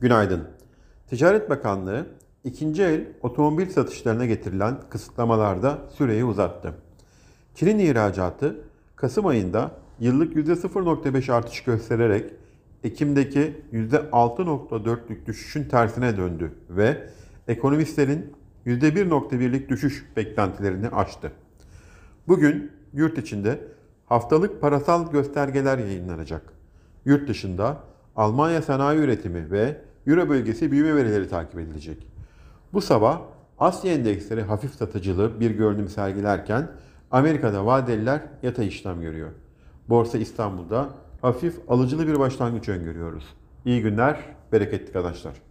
Günaydın. Ticaret Bakanlığı ikinci el otomobil satışlarına getirilen kısıtlamalarda süreyi uzattı. Çin'in ihracatı Kasım ayında yıllık %0.5 artış göstererek Ekim'deki %6.4'lük düşüşün tersine döndü ve ekonomistlerin %1.1'lik düşüş beklentilerini aştı. Bugün yurt içinde haftalık parasal göstergeler yayınlanacak. Yurt dışında Almanya sanayi üretimi ve Euro bölgesi büyüme verileri takip edilecek. Bu sabah Asya endeksleri hafif satıcılı bir görünüm sergilerken Amerika'da vadeliler yatay işlem görüyor. Borsa İstanbul'da hafif alıcılı bir başlangıç öngörüyoruz. İyi günler, bereketli kazançlar.